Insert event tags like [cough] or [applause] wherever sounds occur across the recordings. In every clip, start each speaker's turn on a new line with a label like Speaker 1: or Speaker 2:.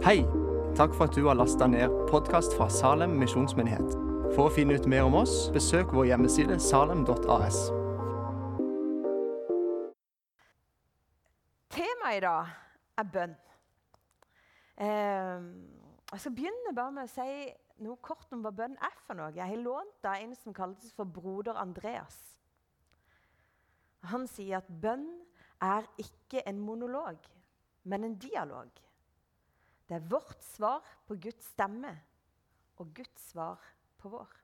Speaker 1: Hei! Takk for at du har lasta ned podkast fra Salem misjonsmyndighet. For å finne ut mer om oss, besøk vår hjemmeside salem.as.
Speaker 2: Temaet i dag er bønn. Eh, jeg skal begynne bare med å si noe kort om hva bønn er for noe. Jeg har lånt av en som kalles for broder Andreas. Han sier at bønn er ikke en monolog, men en dialog. Det er vårt svar på Guds stemme og Guds svar på vår.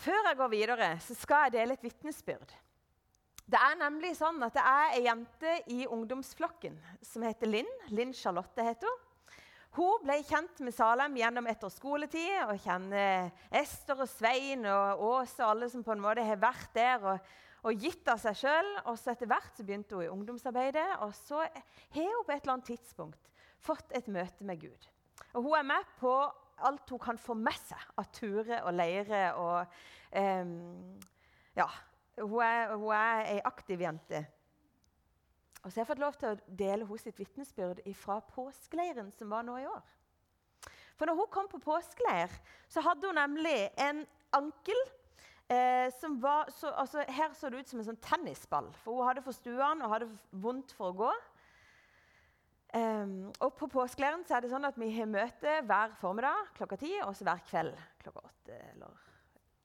Speaker 2: Før jeg går videre, så skal jeg dele et vitnesbyrd. Det er nemlig sånn at det er ei jente i ungdomsflokken som heter Linn. Linn Charlotte heter hun. Hun ble kjent med Salem gjennom et års skoletid og kjenner Ester og Svein og Åse og alle som på en måte har vært der og, og gitt av seg sjøl. Etter hvert så begynte hun i ungdomsarbeidet, og så har hun på et eller annet tidspunkt fått et møte med Gud. Og Hun er med på alt hun kan få med seg av turer og leirer. og um, ja, hun er, hun er ei aktiv jente. Og så har jeg fått lov til å dele hos sitt vitnesbyrd fra påskeleiren som var nå i år. For når hun kom på påskeleir, så hadde hun nemlig en ankel eh, som var så, altså, Her så det ut som en sånn tennisball, for hun hadde forstuene og hadde vondt for å gå. Um, og På påskeleiren er det sånn at vi har møte hver formiddag klokka ti, og så hver kveld klokka åtte. Eller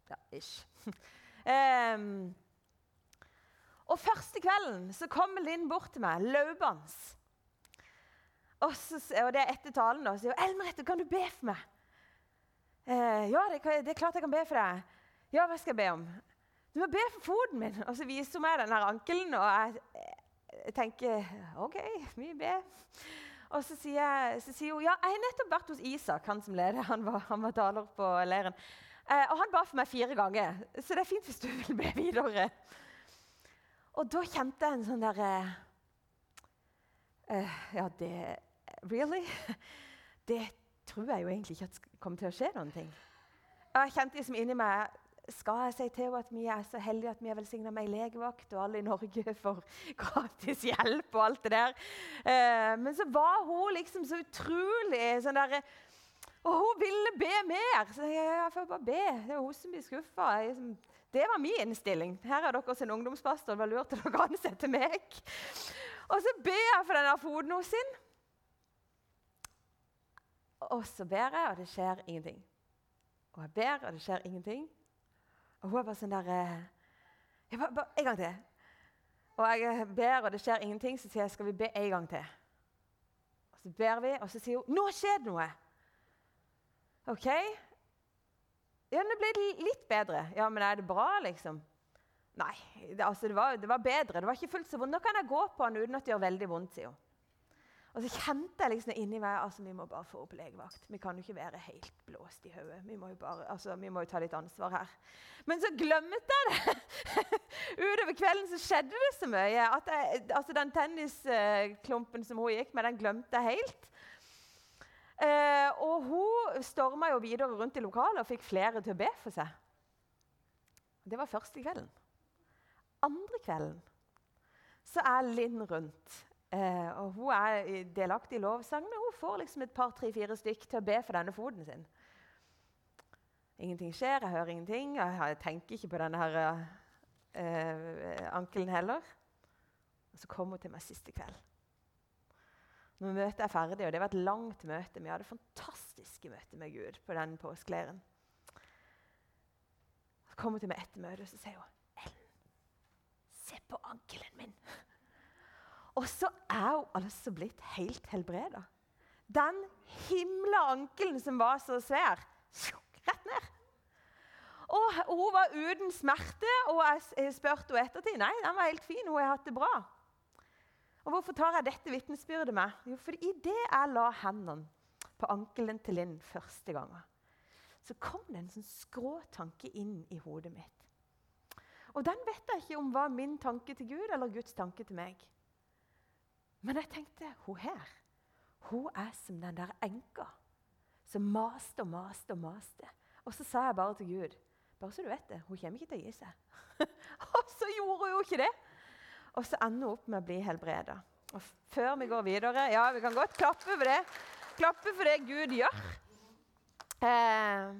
Speaker 2: ja, ish. um, [laughs] Og første kvelden så kommer Linn bort til meg løpende. Og, og, det er etter talen og sier hun, 'Elmerette, kan du be for meg?' Eh, 'Ja, det, det, er klart jeg kan be for deg.' 'Ja, hva skal jeg be om?' 'Du må be for foten min.' Og så viser hun meg denne ankelen, og jeg, jeg, tenker 'OK, mye be'. Og så sier, så sier, hun ja, jeg har nettopp vært hos Isak, han som leder. Han var, han var taler på leiren. Eh, og han ba for meg fire ganger, så det er fint hvis du vil be videre. Og da kjente jeg en sånn derre uh, Ja, det Really? [laughs] Det tror jeg jo egentlig ikke at kommer til å skje noen ting. Jeg kjente liksom inni meg skal jeg si til henne at vi er så heldige at vi er velsigna med ei legevakt, og alle i Norge [laughs] får gratis hjelp og alt det der. Uh, men så var hun liksom så utrolig sånn derre Og hun ville be mer. Så jeg, jeg får bare be. Det er hun som blir skuffa. Liksom, det var min innstilling. Her er dere sin ungdomspastor. Det var lurt at dere ansetter meg. Og så ber jeg for denne foten sin. Og så ber jeg, og det skjer ingenting. Og jeg ber, og det skjer ingenting. Og hun er bare sånn der eh, jeg bare, bare, En gang til. Og jeg ber, og det skjer ingenting. Så sier jeg skal vi be en gang til. Og Så ber vi, og så sier hun nå skjer det noe. OK? Ja, det ble litt bedre. Ja, men er det bra, liksom? Nei, det, altså, det, var, det var, bedre. Det var ikke fullt så vondt. Nå kan jeg gå på den uten at det gjør veldig vondt, sier hun. Og så kjente jeg liksom inni meg altså, vi må bare få opp legevakt. Vi kan jo ikke være helt blåst i hodet. Vi, må jo altså, vi må jo ta litt ansvar her. Men så glemte jeg det! [laughs] Utover kvelden så skjedde det så mye. at jeg, altså, Den tennisklumpen som hun gikk med, den glemte jeg helt. Eh, og hun storma jo videre rundt i lokalet og fikk flere til å be for seg. Det var første kvelden. Andre kvelden så er Linn rundt. Eh, og Hun er delaktig i lovsangene. Hun får liksom et par, tre, fire stykk til å be for denne foten sin. Ingenting skjer, jeg hører ingenting. Jeg tenker ikke på denne her, eh, ankelen heller. Og Så kommer hun til meg siste kveld. Når møtet er ferdig, og det var et langt møte Vi hadde fantastiske møter med Gud på den påskeleiren. Så kommer hun til meg etter møtet og så sier hun, 'Ellen, se på ankelen min.' Og så er hun altså blitt helt helbreda. Den himla ankelen som var så svær, rett ned. Og Hun var uten smerte, og jeg spurte henne ettertid. Nei, den var helt fin. Hun har hatt det bra. Og Hvorfor tar jeg dette vitnesbyrdet med? Jo, for idet jeg la hendene på ankelen til Linn første gangen, så kom det en sånn skrå tanke inn i hodet mitt. Og Den vet jeg ikke om var min tanke til Gud eller Guds tanke til meg. Men jeg tenkte hun her hun er som den der enka som maste og maste og maste. Og så sa jeg bare til Gud Bare så du vet det, hun kommer ikke til å gi seg. [laughs] og så gjorde hun jo ikke det. Og så ender hun opp med å bli helbreda. Og før vi går videre Ja, vi kan godt klappe for det. Klappe for det Gud gjør. Eh,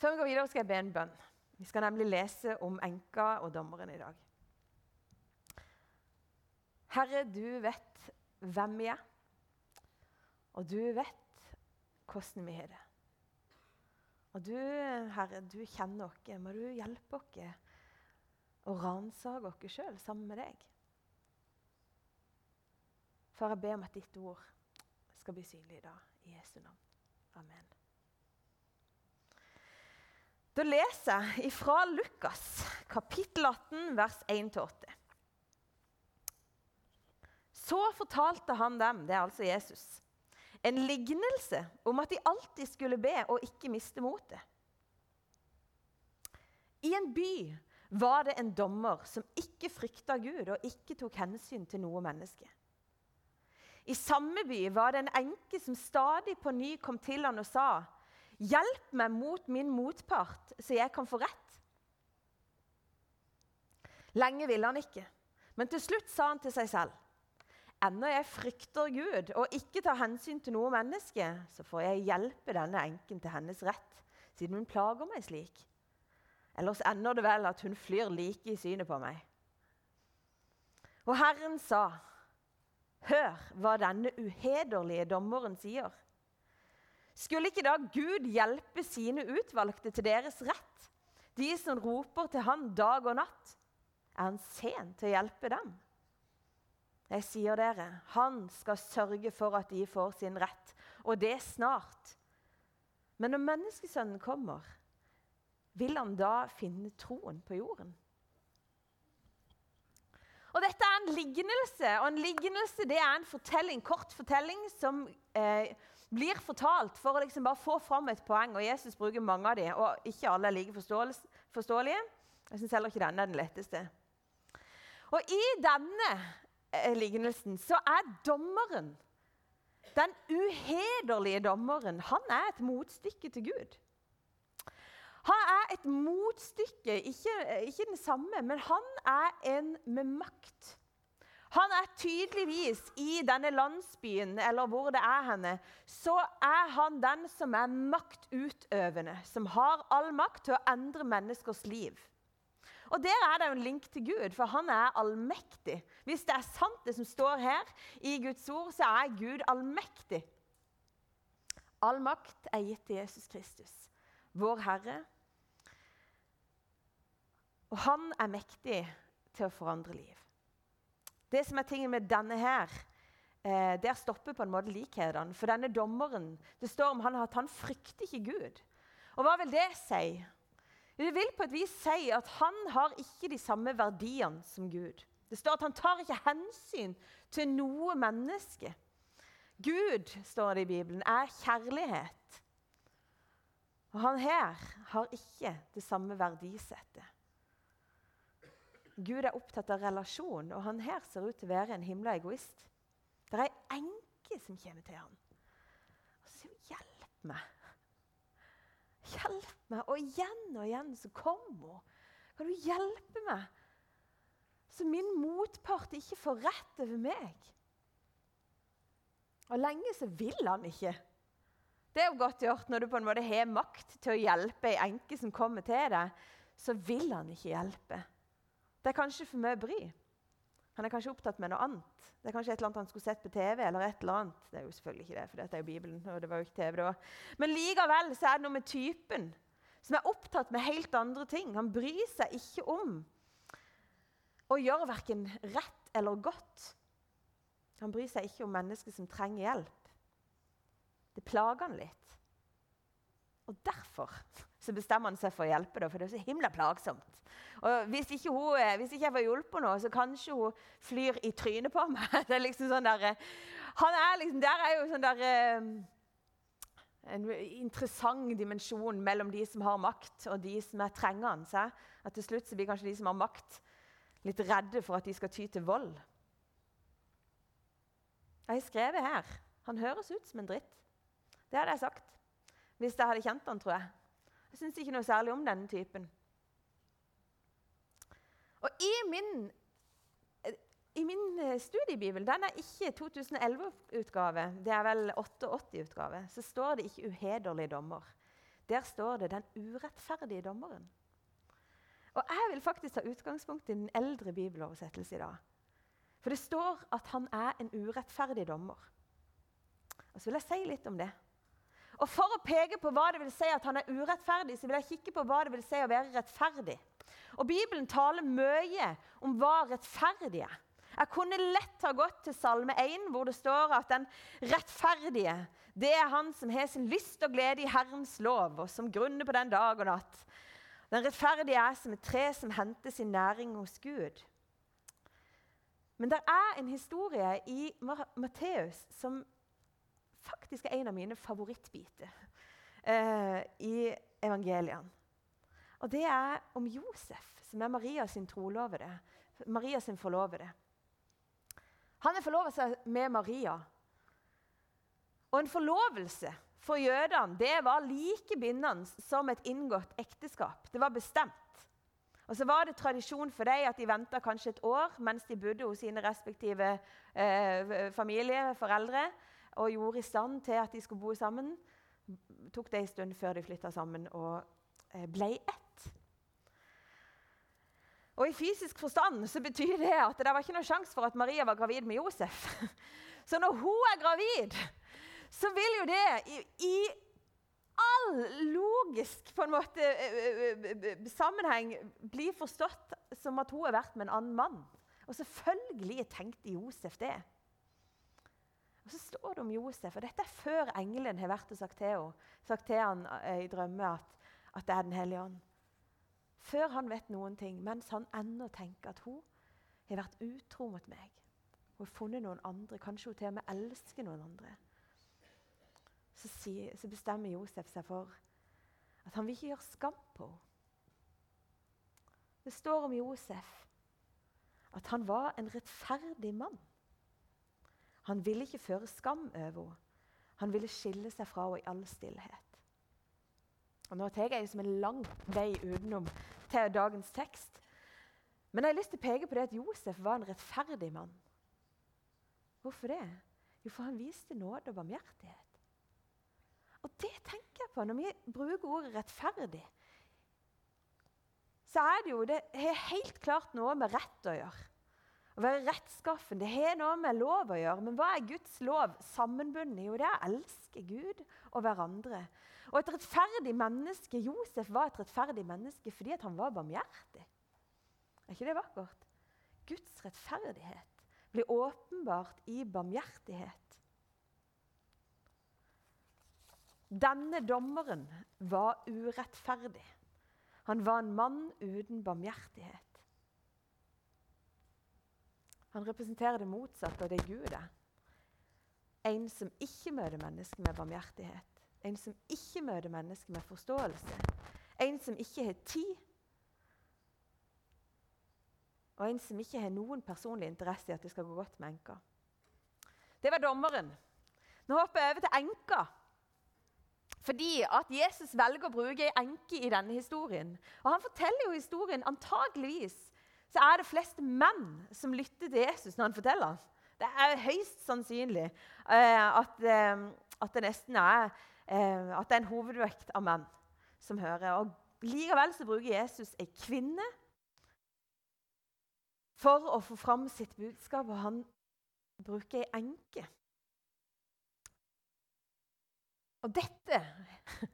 Speaker 2: før vi går videre, skal jeg be en bønn. Vi skal nemlig lese om enka og dommeren i dag. Herre, du vet hvem vi er, og du vet hvordan vi har det. Og du, Herre, du kjenner oss. Må du hjelpe oss å ransake oss sjøl sammen med deg. For jeg ber om at ditt ord skal bli synlig i dag. I Jesu navn. Amen. Da leser jeg fra Lukas, kapittel 18, vers 1-8. Så fortalte han dem, det er altså Jesus, en lignelse om at de alltid skulle be og ikke miste motet. I en by var det en dommer som ikke frykta Gud og ikke tok hensyn til noe menneske. I samme by var det en enke som stadig på ny kom til han og sa:" Hjelp meg mot min motpart, så jeg kan få rett. Lenge ville han ikke, men til slutt sa han til seg selv. Ennå jeg frykter Gud og ikke tar hensyn til noe menneske, så får jeg hjelpe denne enken til hennes rett, siden hun plager meg slik. Ellers ender det vel at hun flyr like i synet på meg. Og Herren sa, Hør hva denne uhederlige dommeren sier. Skulle ikke da Gud hjelpe sine utvalgte til deres rett? De som roper til han dag og natt. Er han sen til å hjelpe dem? Jeg sier dere, han skal sørge for at de får sin rett, og det snart. Men når menneskesønnen kommer, vil han da finne troen på jorden? Og Dette er en lignelse, og en lignelse det er en fortelling, kort fortelling som eh, blir fortalt for å liksom bare få fram et poeng. og Jesus bruker mange av dem, og ikke alle er like forståelige. Jeg syns heller ikke denne er den letteste. Og I denne eh, lignelsen så er dommeren, den uhederlige dommeren, han er et motstykke til Gud. Han er et motstykke, ikke, ikke den samme, men han er en med makt. Han er tydeligvis i denne landsbyen, eller hvor det er henne, så er han den som er maktutøvende, som har all makt til å endre menneskers liv. Og Der er det en link til Gud, for han er allmektig. Hvis det er sant, det som står her i Guds ord, så er Gud allmektig. All makt er gitt til Jesus Kristus, vår Herre. Og han er mektig til å forandre liv. Det som er tingen med denne her, eh, der stopper på en måte likhetene. For denne dommeren det står om han at han frykter ikke Gud. Og hva vil det si? Det vil på et vis si at han har ikke de samme verdiene som Gud. Det står at han tar ikke hensyn til noe menneske. Gud, står det i Bibelen, er kjærlighet. Og han her har ikke det samme verdisettet. Gud er opptatt av relasjon, og han her ser ut til å være en himla egoist. Det er ei enke som kommer til ham og sier 'Hjelp meg'. Hjelp meg. Og igjen og igjen så kommer hun. Kan du hjelpe meg? Så min motpart ikke får rett over meg. Og lenge så vil han ikke. Det er jo godt gjort når du på en måte har makt til å hjelpe ei enke som kommer til deg. Så vil han ikke hjelpe. Det er kanskje for mye bry. Han er kanskje opptatt med noe annet. Det er kanskje et eller annet han skulle sett på TV. eller et eller annet. Det er jo selvfølgelig ikke det, for dette er jo Bibelen. og det var jo ikke TV da. Men likevel så er det noe med typen som er opptatt med helt andre ting. Han bryr seg ikke om å gjøre verken rett eller godt. Han bryr seg ikke om mennesker som trenger hjelp. Det plager han litt. Og derfor så bestemmer han seg for å hjelpe, da, for det er så himla plagsomt. Og hvis ikke, hun, hvis ikke jeg får hjulpet nå, så kanskje hun flyr i trynet på meg. [laughs] Det er liksom sånn der, han er liksom, Der er jo sånn der eh, En interessant dimensjon mellom de som har makt, og de som er trengende. At til slutt så blir kanskje de som har makt, litt redde for at de skal ty til vold. Jeg har skrevet her Han høres ut som en dritt. Det hadde jeg sagt hvis jeg hadde kjent han, tror jeg. Jeg syns ikke noe særlig om denne typen. Og i min, i min eh, studiebibel, den er ikke 2011-utgave, det er vel 88-utgave, så står det ikke 'uhederlig dommer'. Der står det 'den urettferdige dommeren'. Og Jeg vil faktisk ta utgangspunkt i den eldre bibeloversettelse i dag. For det står at han er en urettferdig dommer. Og Så vil jeg si litt om det. Og For å peke på hva det vil si at han er urettferdig, så vil jeg kikke på hva det vil si å være rettferdig. Og Bibelen taler mye om hva rettferdig er. Jeg kunne lett ha gått til Salme 1, hvor det står at den rettferdige det er han som har sin lyst og glede i Herrens lov, og som grunner på den dag og natt. Den rettferdige er som et tre som henter sin næring hos Gud. Men det er en historie i Matteus som faktisk er en av mine favorittbiter eh, i evangeliene. Og det er om Josef, som er Maria sin trolovede. Maria sin forlovede. Han er forlovet seg med Maria. Og en forlovelse for jødene det var like bindende som et inngått ekteskap. Det var bestemt. Og så var det tradisjon for dem at de venta kanskje et år mens de bodde hos sine respektive eh, familie, foreldre, og gjorde i stand til at de skulle bo sammen. tok det en stund før de flytta sammen og eh, ble ett. Og I fysisk forstand så betyr det at det var ikke noe sjanse for at Maria var gravid med Josef. [laughs] Så når hun er gravid, så vil jo det i, i all logisk måte, sammenheng bli forstått som at hun har vært med en annen mann. Og selvfølgelig tenkte Josef det. Og Så står det om Josef, og dette er før engelen har vært og sagt til, sagt til han i drømme at, at det er Den hellige ånd. Før han vet noen ting, mens han ennå tenker at hun har vært utro mot meg. Hun har funnet noen andre, kanskje hun til og med elsker noen andre. Så, sier, så bestemmer Josef seg for at han vil ikke gjøre skam på henne. Det står om Josef at han var en rettferdig mann. Han ville ikke føre skam over henne. Han ville skille seg fra henne i all stillhet. Og Nå tar jeg som en lang vei utenom til dagens tekst. Men jeg har lyst til å peke på det at Josef var en rettferdig mann. Hvorfor det? Jo, for han viste nåde og barmhjertighet. Og det tenker jeg på når vi bruker ordet 'rettferdig'. Så er det jo det har helt klart noe med rett å gjøre. Å være rettskaffen det har noe med lov å gjøre. Men hva er Guds lov sammenbundet? Jo, det er å elske Gud og hverandre. Og et rettferdig menneske, Josef var et rettferdig menneske fordi han var barmhjertig. Er ikke det vakkert? Guds rettferdighet blir åpenbart i barmhjertighet. Denne dommeren var urettferdig. Han var en mann uten barmhjertighet. Han representerer det motsatte av det Gud er. En som ikke møter mennesker med barmhjertighet. En som ikke møter mennesker med forståelse. En som ikke har tid. Og en som ikke har noen personlig interesse i at det skal gå godt med enka. Det var dommeren. Nå hopper jeg over til enka. Fordi at Jesus velger å bruke ei enke i denne historien. Og Han forteller jo historien antageligvis så er det flest menn som lytter til Jesus når han forteller. Det er høyst sannsynlig uh, at, uh, at, det nesten er eh, at det er en hovedvekt av menn som hører. Og Likevel så bruker Jesus ei kvinne for å få fram sitt budskap, og han bruker ei enke. Og dette [laughs]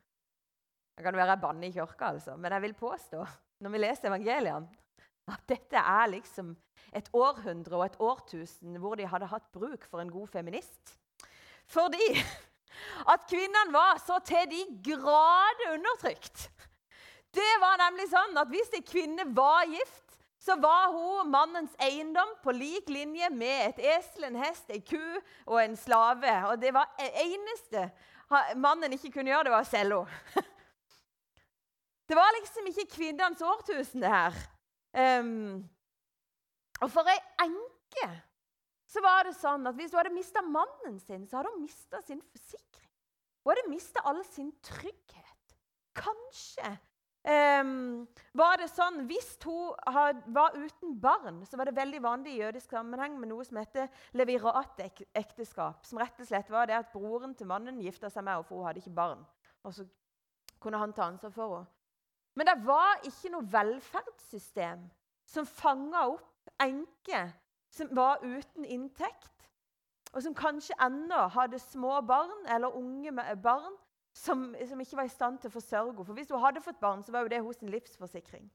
Speaker 2: Det kan være jeg banner i kirka, altså, men jeg vil påstå når vi leser evangeliene, at dette er liksom et århundre og et årtusen hvor de hadde hatt bruk for en god feminist. Fordi at kvinnene var så til de grader undertrykt. Det var nemlig sånn at Hvis en kvinne var gift, så var hun mannens eiendom på lik linje med et esel, en hest, en ku og en slave. Og Det var eneste mannen ikke kunne gjøre, det var å selge henne. [laughs] Det var liksom ikke kvinnenes årtusen, det her. Um, og for ei enke så var det sånn at hvis hun hadde mista mannen sin, så hadde hun mista sin forsikring. Hun hadde mista all sin trygghet. Kanskje um, var det sånn Hvis hun had, var uten barn, så var det veldig vanlig i jødisk sammenheng med noe som heter levirat-ekteskap. Som rett og slett var det at broren til mannen gifta seg med henne, for hun hadde ikke barn. Og så kunne han ta ansvar for henne. Men det var ikke noe velferdssystem som fanga opp enker som var uten inntekt, og som kanskje ennå hadde små barn eller unge barn som, som, ikke var i stand til å forsørge henne. For hvis hun hadde fått barn, så var jo det hos en livsforsikring.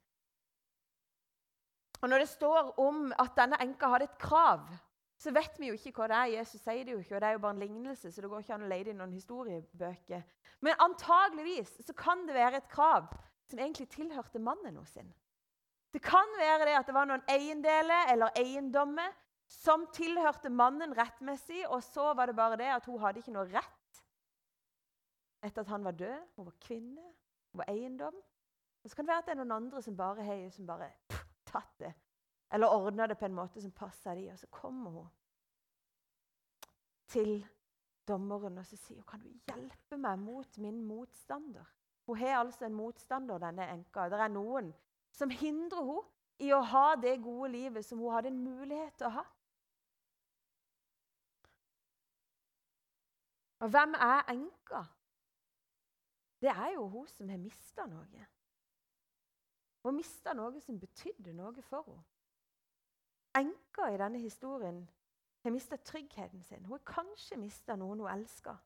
Speaker 2: Og Når det står om at denne enka hadde et krav, så vet vi jo ikke hva det er. Jesus sier det jo ikke, og det er jo bare en lignelse, så det går ikke an å leie det i noen historiebøker. Men antageligvis så kan det være et krav som egentlig tilhørte mannen hos sin. Det kan være det at det var noen eiendeler eller eiendommer som tilhørte mannen rettmessig, og så var det bare det at hun hadde ikke noe rett etter at han var død. Hun var kvinne, hun var eiendom. Og så kan det være at det er noen andre som bare har som bare pff, tatt det. Eller ordna det på en måte som passa de, og så kommer hun til dommeren og så sier hun, kan du hjelpe meg mot min motstander. Hun har altså en motstander, denne enka. Det er noen som hindrer henne i å ha det gode livet som hun hadde en mulighet til å ha. Og hvem er enka? Det er jo hun som har mista noe. Hun mista noe som betydde noe for henne. Enka i denne historien har mista tryggheten sin. Hun har kanskje mista noen hun elsker.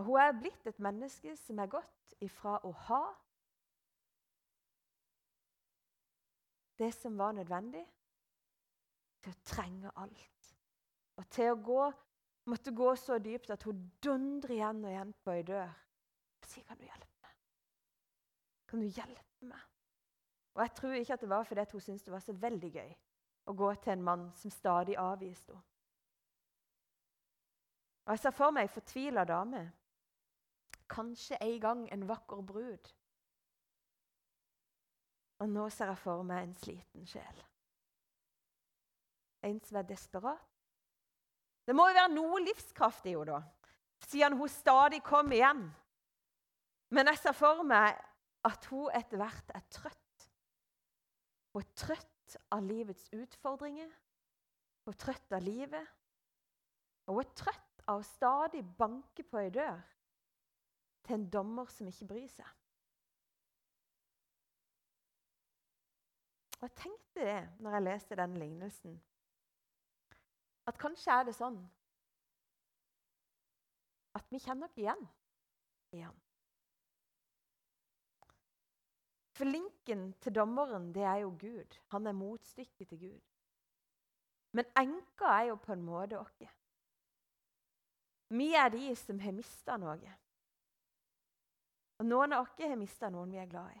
Speaker 2: Og hun er blitt et menneske som er gått ifra å ha det som var nødvendig, til å trenge alt. Og til å gå, måtte gå så dypt at hun dundrer igjen og igjen på ei dør og sier, 'Kan du hjelpe meg?' Kan du hjelpe meg? Og Jeg tror ikke at det var fordi hun syntes det var så veldig gøy å gå til en mann som stadig avviste henne. Og Jeg ser for meg ei fortvila dame Kanskje en gang en vakker brud. Og nå ser jeg for meg en sliten sjel. En som er desperat. Det må jo være noe livskraft i henne, da, siden hun stadig kommer igjen. Men jeg ser for meg at hun etter hvert er trøtt. Hun er trøtt av livets utfordringer. Hun er trøtt av livet. Og hun er trøtt av å stadig banke på ei dør til en dommer som ikke bryr seg. Og Jeg tenkte det når jeg leste den lignelsen, at kanskje er det sånn at vi kjenner ikke igjen i ham. For linken til dommeren, det er jo Gud. Han er motstykket til Gud. Men enka er jo på en måte oss. Vi er de som har mista noe. Og Noen av oss har mista noen vi er glad i.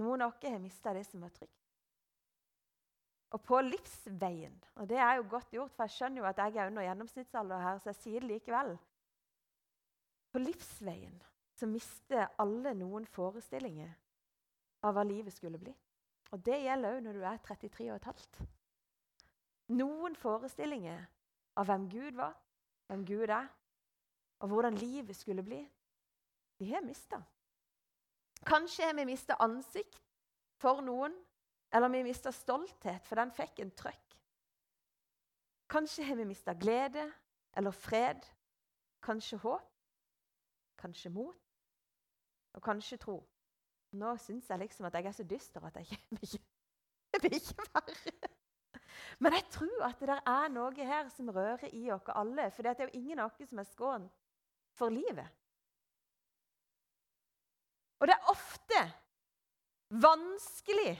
Speaker 2: Noen av oss har mista det som var trygt. Og på livsveien Og det er jo godt gjort, for jeg skjønner jo at jeg er under gjennomsnittsalder her, så jeg sier det likevel. På livsveien så mister alle noen forestillinger av hva livet skulle bli. Og det gjelder òg når du er 33 og et halvt. Noen forestillinger av hvem Gud var, hvem Gud er, og hvordan livet skulle bli. De har mista. Kanskje har vi mista ansikt for noen, eller vi har mista stolthet, for den fikk en trøkk. Kanskje har vi mista glede eller fred, kanskje håp, kanskje mot, og kanskje tro. Nå syns jeg liksom at jeg er så dyster at jeg ikke, jeg vil ikke være Men jeg tror at det er noe her som rører i oss alle. For det er jo ingen av oss som er skånt for livet. Og det er ofte vanskelig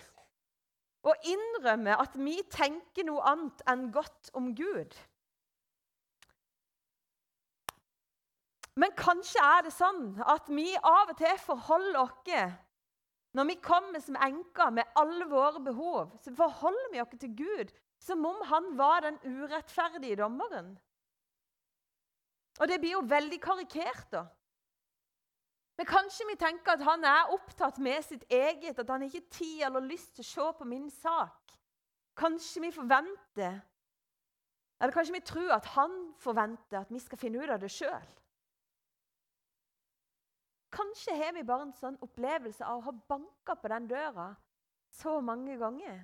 Speaker 2: å innrømme at vi tenker noe annet enn godt om Gud. Men kanskje er det sånn at vi av og til forholder oss Når vi kommer som enker med alle våre behov, så forholder vi oss til Gud som om han var den urettferdige dommeren. Og det blir jo veldig karikert, da. Men kanskje vi tenker at han er opptatt med sitt eget, at han ikke har tid eller lyst til å se på min sak. Kanskje vi forventer, eller kanskje vi tror at han forventer at vi skal finne ut av det sjøl. Kanskje har vi bare en sånn opplevelse av å ha banka på den døra så mange ganger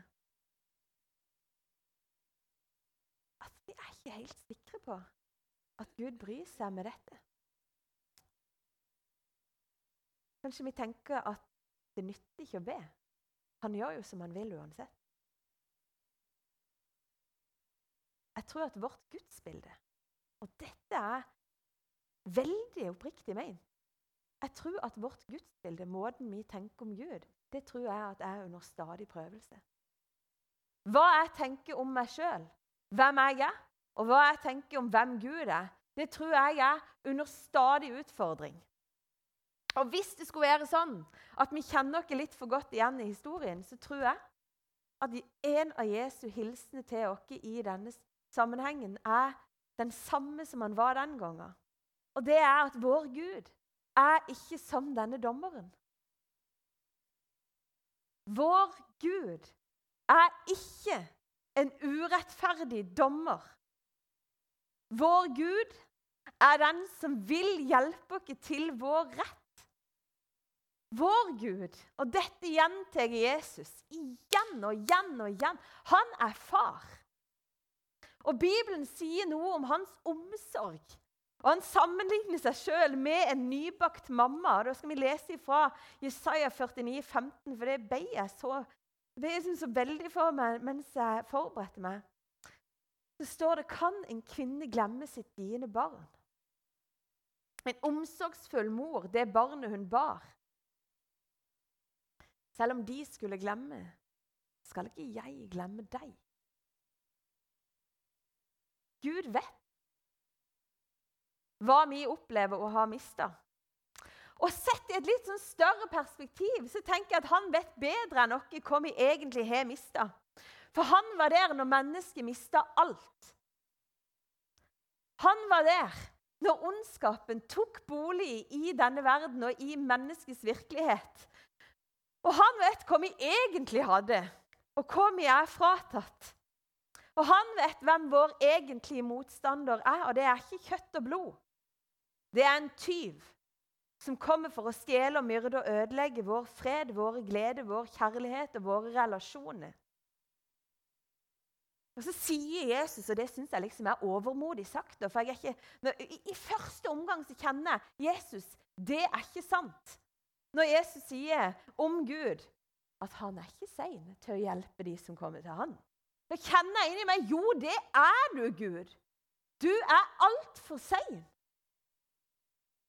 Speaker 2: at vi er ikke helt sikre på at Gud bryr seg med dette. Kanskje vi tenker at det nytter ikke å be. Han gjør jo som han vil uansett. Jeg tror at vårt gudsbilde Og dette er veldig oppriktig ment. Jeg tror at vårt gudsbilde, måten vi tenker om Gud, det tror jeg at er under stadig prøvelse. Hva jeg tenker om meg sjøl, hvem jeg er, og hva jeg tenker om hvem Gud er, det tror jeg er under stadig utfordring. Og Hvis det skulle være sånn at vi kjenner oss litt for godt igjen i historien, så tror jeg at en av Jesu hilsener til oss i denne sammenhengen er den samme som han var den gangen. Og det er at vår Gud er ikke som denne dommeren. Vår Gud er ikke en urettferdig dommer. Vår Gud er den som vil hjelpe oss til vår rett. Vår Gud, og dette gjentar Jesus igjen og igjen og igjen, han er far. Og Bibelen sier noe om hans omsorg. Og Han sammenligner seg sjøl med en nybakt mamma. Da skal vi lese fra Jesaja 49, 15, for det ble jeg så, det jeg så veldig for meg mens jeg forberedte meg. Så står det Kan en kvinne glemme sitt diende barn? En omsorgsfull mor, det barnet hun bar. Selv om de skulle glemme, skal ikke jeg glemme deg. Gud vet hva vi opplever å ha mista. Og Sett i et litt sånn større perspektiv så tenker jeg at han vet bedre enn oss hva vi egentlig har mista. For han var der når mennesket mista alt. Han var der når ondskapen tok bolig i denne verden og i menneskets virkelighet. Og han vet hva vi egentlig hadde, og hva vi er fratatt. Og han vet hvem vår egentlige motstander er, og det er ikke kjøtt og blod. Det er en tyv som kommer for å stjele og myrde og ødelegge vår fred, våre glede, vår kjærlighet og våre relasjoner. Og Så sier Jesus, og det syns jeg liksom er overmodig sagt for jeg er ikke, i, første omgang så kjenner jeg Jesus det er ikke sant. Når Jesus sier om Gud at han er ikke sein til å hjelpe de som kommer til han. Da kjenner jeg inni meg jo, det er du, Gud. Du er altfor sein.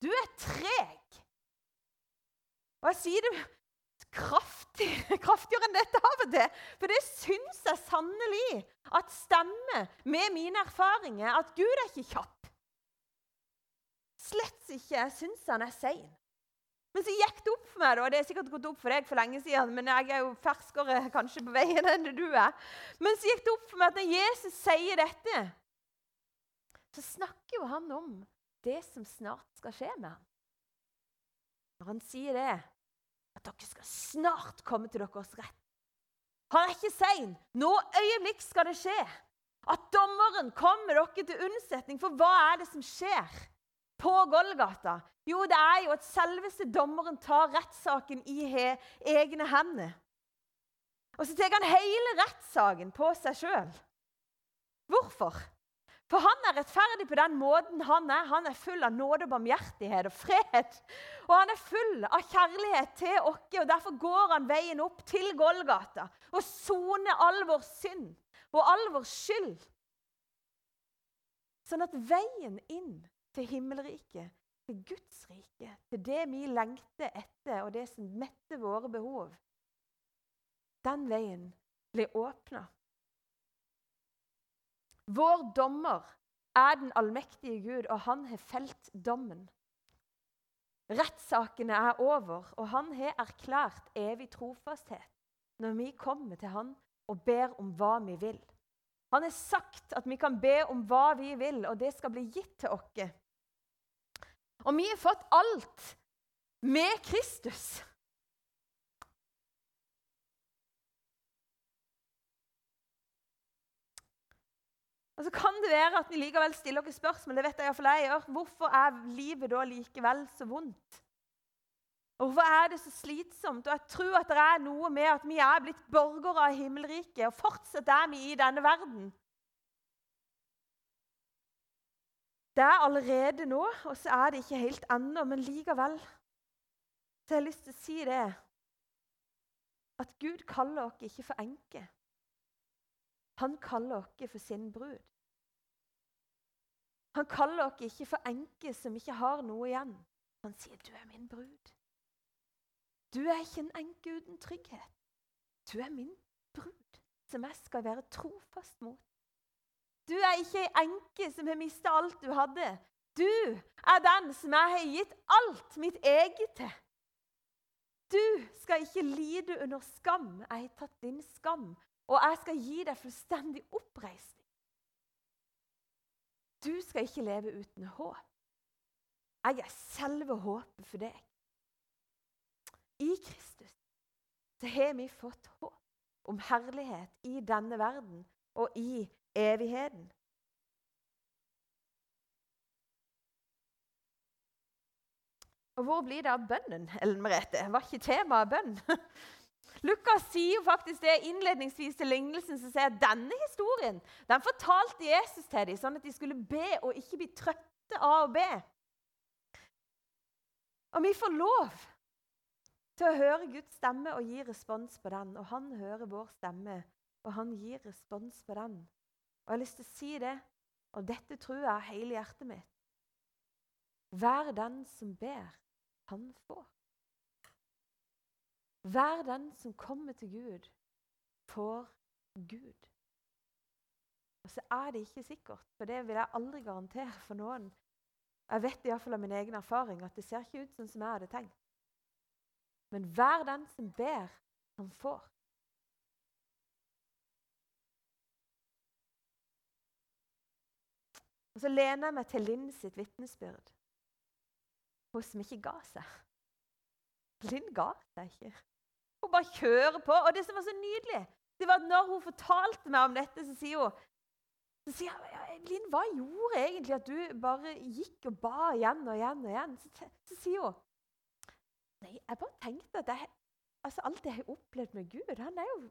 Speaker 2: Du er treg. Og jeg sier det kraftig, [laughs] kraftigere enn dette av og til. For det syns jeg sannelig at stemmer med mine erfaringer. At Gud er ikke kjapp. Slett ikke. Jeg syns han er sein. Men så gikk det opp for meg, og det er sikkert gått opp for deg for lenge siden, men jeg er jo ferskere [laughs] kanskje på veien enn du er. Men så gikk det opp for meg at når Jesus sier dette, så snakker jo han om det som snart skal skje med ham. Når han sier det, at dere skal snart komme til deres rett. Han er ikke sein. Nå øyeblikk skal det skje. At dommeren kommer dere til unnsetning. For hva er det som skjer på Golgata? Jo, det er jo at selveste dommeren tar rettssaken i he, egne hender. Og så tar han hele rettssaken på seg sjøl. Hvorfor? For han er rettferdig på den måten han er. Han er full av nåde og barmhjertighet og fred. Og han er full av kjærlighet til oss, og derfor går han veien opp til Golgata og soner all vår synd og all vår skyld. Sånn at veien inn til himmelriket til Guds rike, til det vi lengter etter, og det som metter våre behov. Den veien blir åpna. Vår dommer er den allmektige Gud, og han har felt dommen. Rettssakene er over, og han har erklært evig trofasthet når vi kommer til han og ber om hva vi vil. Han har sagt at vi kan be om hva vi vil, og det skal bli gitt til oss. Og vi har fått alt med Kristus. Og Så kan det være at vi likevel stiller oss spørsmål. det vet jeg, jeg gjør. Hvorfor er livet da likevel så vondt? Og Hvorfor er det så slitsomt? Og Jeg tror at det er noe med at vi er blitt borgere av himmelriket, og fortsatt er vi i denne verden. Det er allerede nå, og så er det ikke helt ennå, men likevel så jeg har lyst til å si det at Gud kaller oss ikke for enke. Han kaller oss for sin brud. Han kaller oss ikke for enke som ikke har noe igjen. Han sier, 'Du er min brud'. Du er ikke en enke uten trygghet. Du er min brud, som jeg skal være trofast mot. Du er ikke ei enke som har mista alt du hadde. Du er den som jeg har gitt alt mitt eget til. Du skal ikke lide under skam. Jeg har tatt din skam, og jeg skal gi deg fullstendig oppreisning. Du skal ikke leve uten håp. Jeg er selve håpet for deg. I Kristus så har vi fått håp om herlighet i denne verden og i evigheten. Og hvor blir det av bønnen, Ellen Merete? Var ikke temaet bønn? [laughs] Lukas sier jo faktisk det innledningsvis til lignelsen som sier at denne historien den fortalte Jesus til dem, sånn at de skulle be og ikke bli trøtte av å be. Og vi får lov til å høre Guds stemme og gi respons på den. Og han hører vår stemme, og han gir respons på den. Og jeg har lyst til å si det, og dette tror jeg av hele hjertet mitt. Vær den som ber han får. Vær den som kommer til Gud, får Gud. Og så er det ikke sikkert, for det vil jeg aldri garantere for noen. Jeg vet iallfall av min egen erfaring at det ser ikke ut sånn som jeg hadde tenkt. Men vær den som ber, han får. Og så lener jeg meg til Linn sitt vitnesbyrd hun som ikke ga seg. Linn ga seg ikke. Hun bare kjører på. Og det som var så nydelig, det var at når hun fortalte meg om dette, så sier hun så sier jeg, Linn, hva gjorde egentlig at du bare gikk og ba igjen og igjen og igjen? Så, så sier hun Nei, jeg bare tenkte at jeg, altså alt jeg har opplevd med Gud han er jo,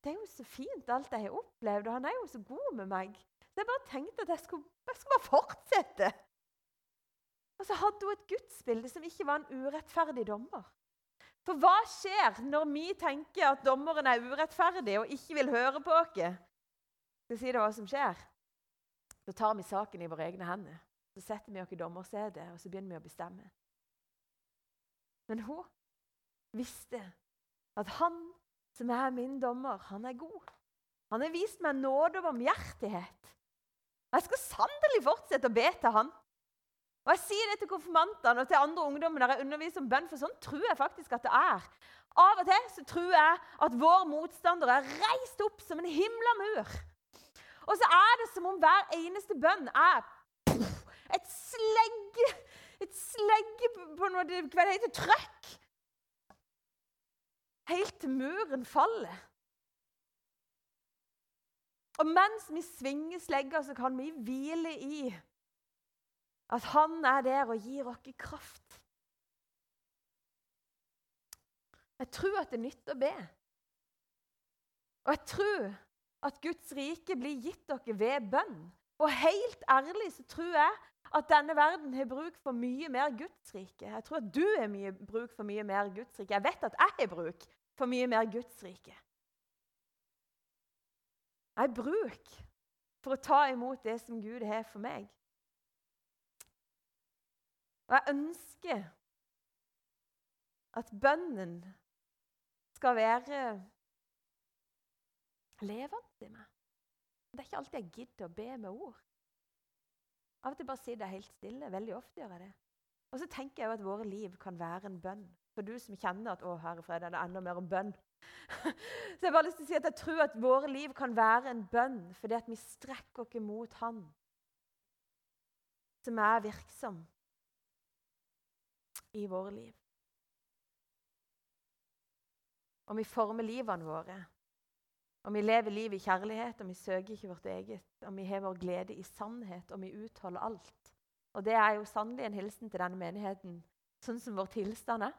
Speaker 2: Det er jo så fint, alt jeg har opplevd, og han er jo så god med meg. Så jeg bare tenkte at jeg skulle, jeg skulle bare fortsette. Og så hadde hun et gudsbilde som ikke var en urettferdig dommer. For hva skjer når vi tenker at dommeren er urettferdig og ikke vil høre på oss? Skal jeg si deg hva som skjer? Så tar vi saken i våre egne hender. Så setter vi oss i dommersetet og så begynner vi å bestemme. Men hun visste at han som er min dommer, han er god. Han har vist meg nåde og barmhjertighet. Jeg skal sannelig fortsette å be til han. Og Jeg sier det til konfirmantene og til andre ungdommer der jeg underviser om bønn, for sånn tror jeg faktisk at det er. Av og til så tror jeg at vår motstander er reist opp som en himla mur. Og så er det som om hver eneste bønn er et slegge Et slegge på noe det heter trøkk. Helt til muren faller. Og mens vi svinger slegga, så kan vi hvile i at han er der og gir oss kraft. Jeg tror at det nytter å be. Og jeg tror at Guds rike blir gitt dere ved bønn. Og helt ærlig så tror jeg at denne verden har bruk for mye mer Guds rike. Jeg tror at du har mye bruk for mye mer Guds rike. Jeg vet at jeg har bruk for mye mer Guds rike. Jeg har bruk for å ta imot det som Gud har for meg. Og jeg ønsker at bønnen skal være levende i meg. Det er ikke alltid jeg gidder å be med ord. Av og til bare sitter jeg helt stille. Veldig ofte gjør jeg det. Og så tenker jeg jo at våre liv kan være en bønn. For du som kjenner at å, herre fred, er det enda mer om bønn. [laughs] så jeg bare lyst til å si at jeg tror at våre liv kan være en bønn fordi at vi strekker oss mot Han som er virksom i våre liv. Og vi former livene våre. Og vi lever livet i kjærlighet, og vi søker ikke vårt eget. Og vi har vår glede i sannhet, og vi utholder alt. Og det er jo sannelig en hilsen til denne menigheten, sånn som vår tilstand er.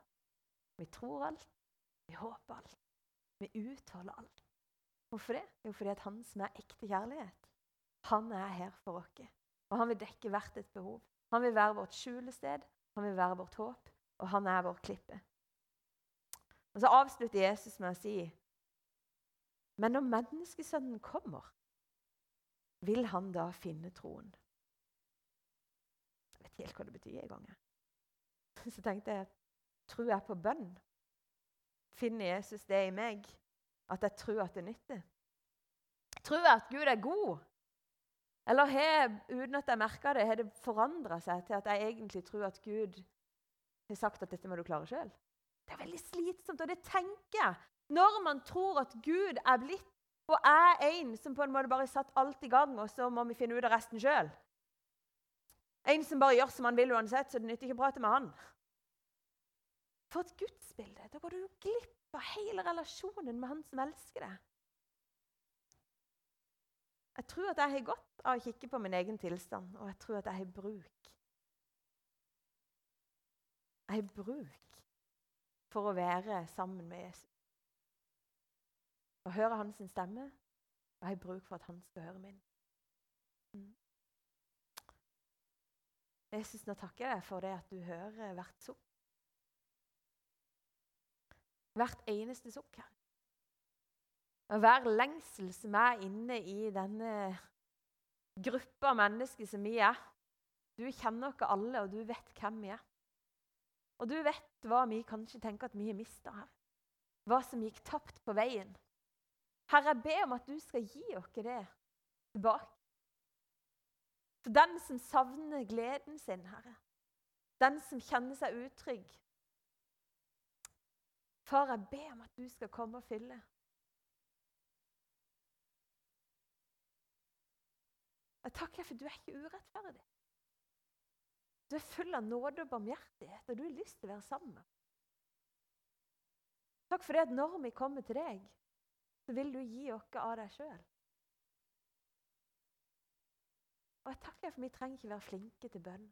Speaker 2: Vi tror alt. Vi håper alt. Vi utholder alt. Hvorfor det? Jo, fordi at han som er ekte kjærlighet, han er her for oss. Og han vil dekke hvert et behov. Han vil være vårt skjulested, han vil være vårt håp, og han er vår klippe. Og Så avslutter Jesus med å si Men når menneskesønnen kommer, vil han da finne troen? Jeg vet ikke helt hva det betyr engang. [laughs] Så tenkte jeg tror jeg på bønn? Finner Jesus det i meg? At jeg tror at det nytter? Tror jeg at Gud er god? Eller har, uten at jeg merker det, har det forandra seg til at jeg egentlig tror at Gud har sagt at dette må du klare sjøl? Det er veldig slitsomt, og det tenker jeg. Når man tror at Gud er blitt og er en som på en måte bare har satt alt i gang, og så må vi finne ut av resten sjøl. En som bare gjør som han vil uansett, så det nytter ikke å prate med han. For et gudsbilde! Da går du jo glipp av hele relasjonen med han som elsker deg. Jeg tror at jeg har godt av å kikke på min egen tilstand, og jeg tror at jeg har bruk. Jeg har bruk for å være sammen med Jesus. Og høre hans stemme, og jeg har bruk for at han skal høre min. Mm. Jesus, nå takker jeg deg for det at du hører hvert sukk. Hvert eneste sukk her. Og hver lengsel som er inne i denne gruppa mennesker som vi er. Du kjenner oss alle, og du vet hvem vi er. Og du vet hva vi kanskje tenker at vi har mista her. Hva som gikk tapt på veien. Herre, jeg ber om at du skal gi oss det tilbake. For den som savner gleden sin, Herre. Den som kjenner seg utrygg. Far, jeg ber om at du skal komme og fylle. Jeg takker deg for du er ikke urettferdig. Du er full av nåde og barmhjertighet, og du har lyst til å være sammen Takk for det at når vi kommer til deg, så vil du gi oss av deg sjøl. Og jeg takker deg for vi trenger ikke være flinke til bønn.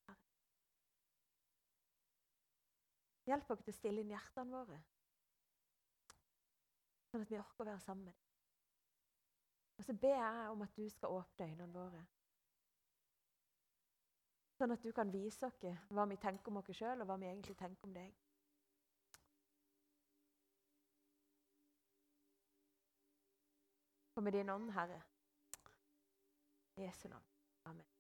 Speaker 2: Hjelp oss til å stille inn hjertene våre, sånn at vi orker å være sammen med deg. Og så ber jeg om at du skal åpne øynene våre. Sånn at du kan vise oss hva vi tenker om oss sjøl, og hva vi egentlig tenker om deg. Kom med din ånd, Herre. Jesu navn. Amen.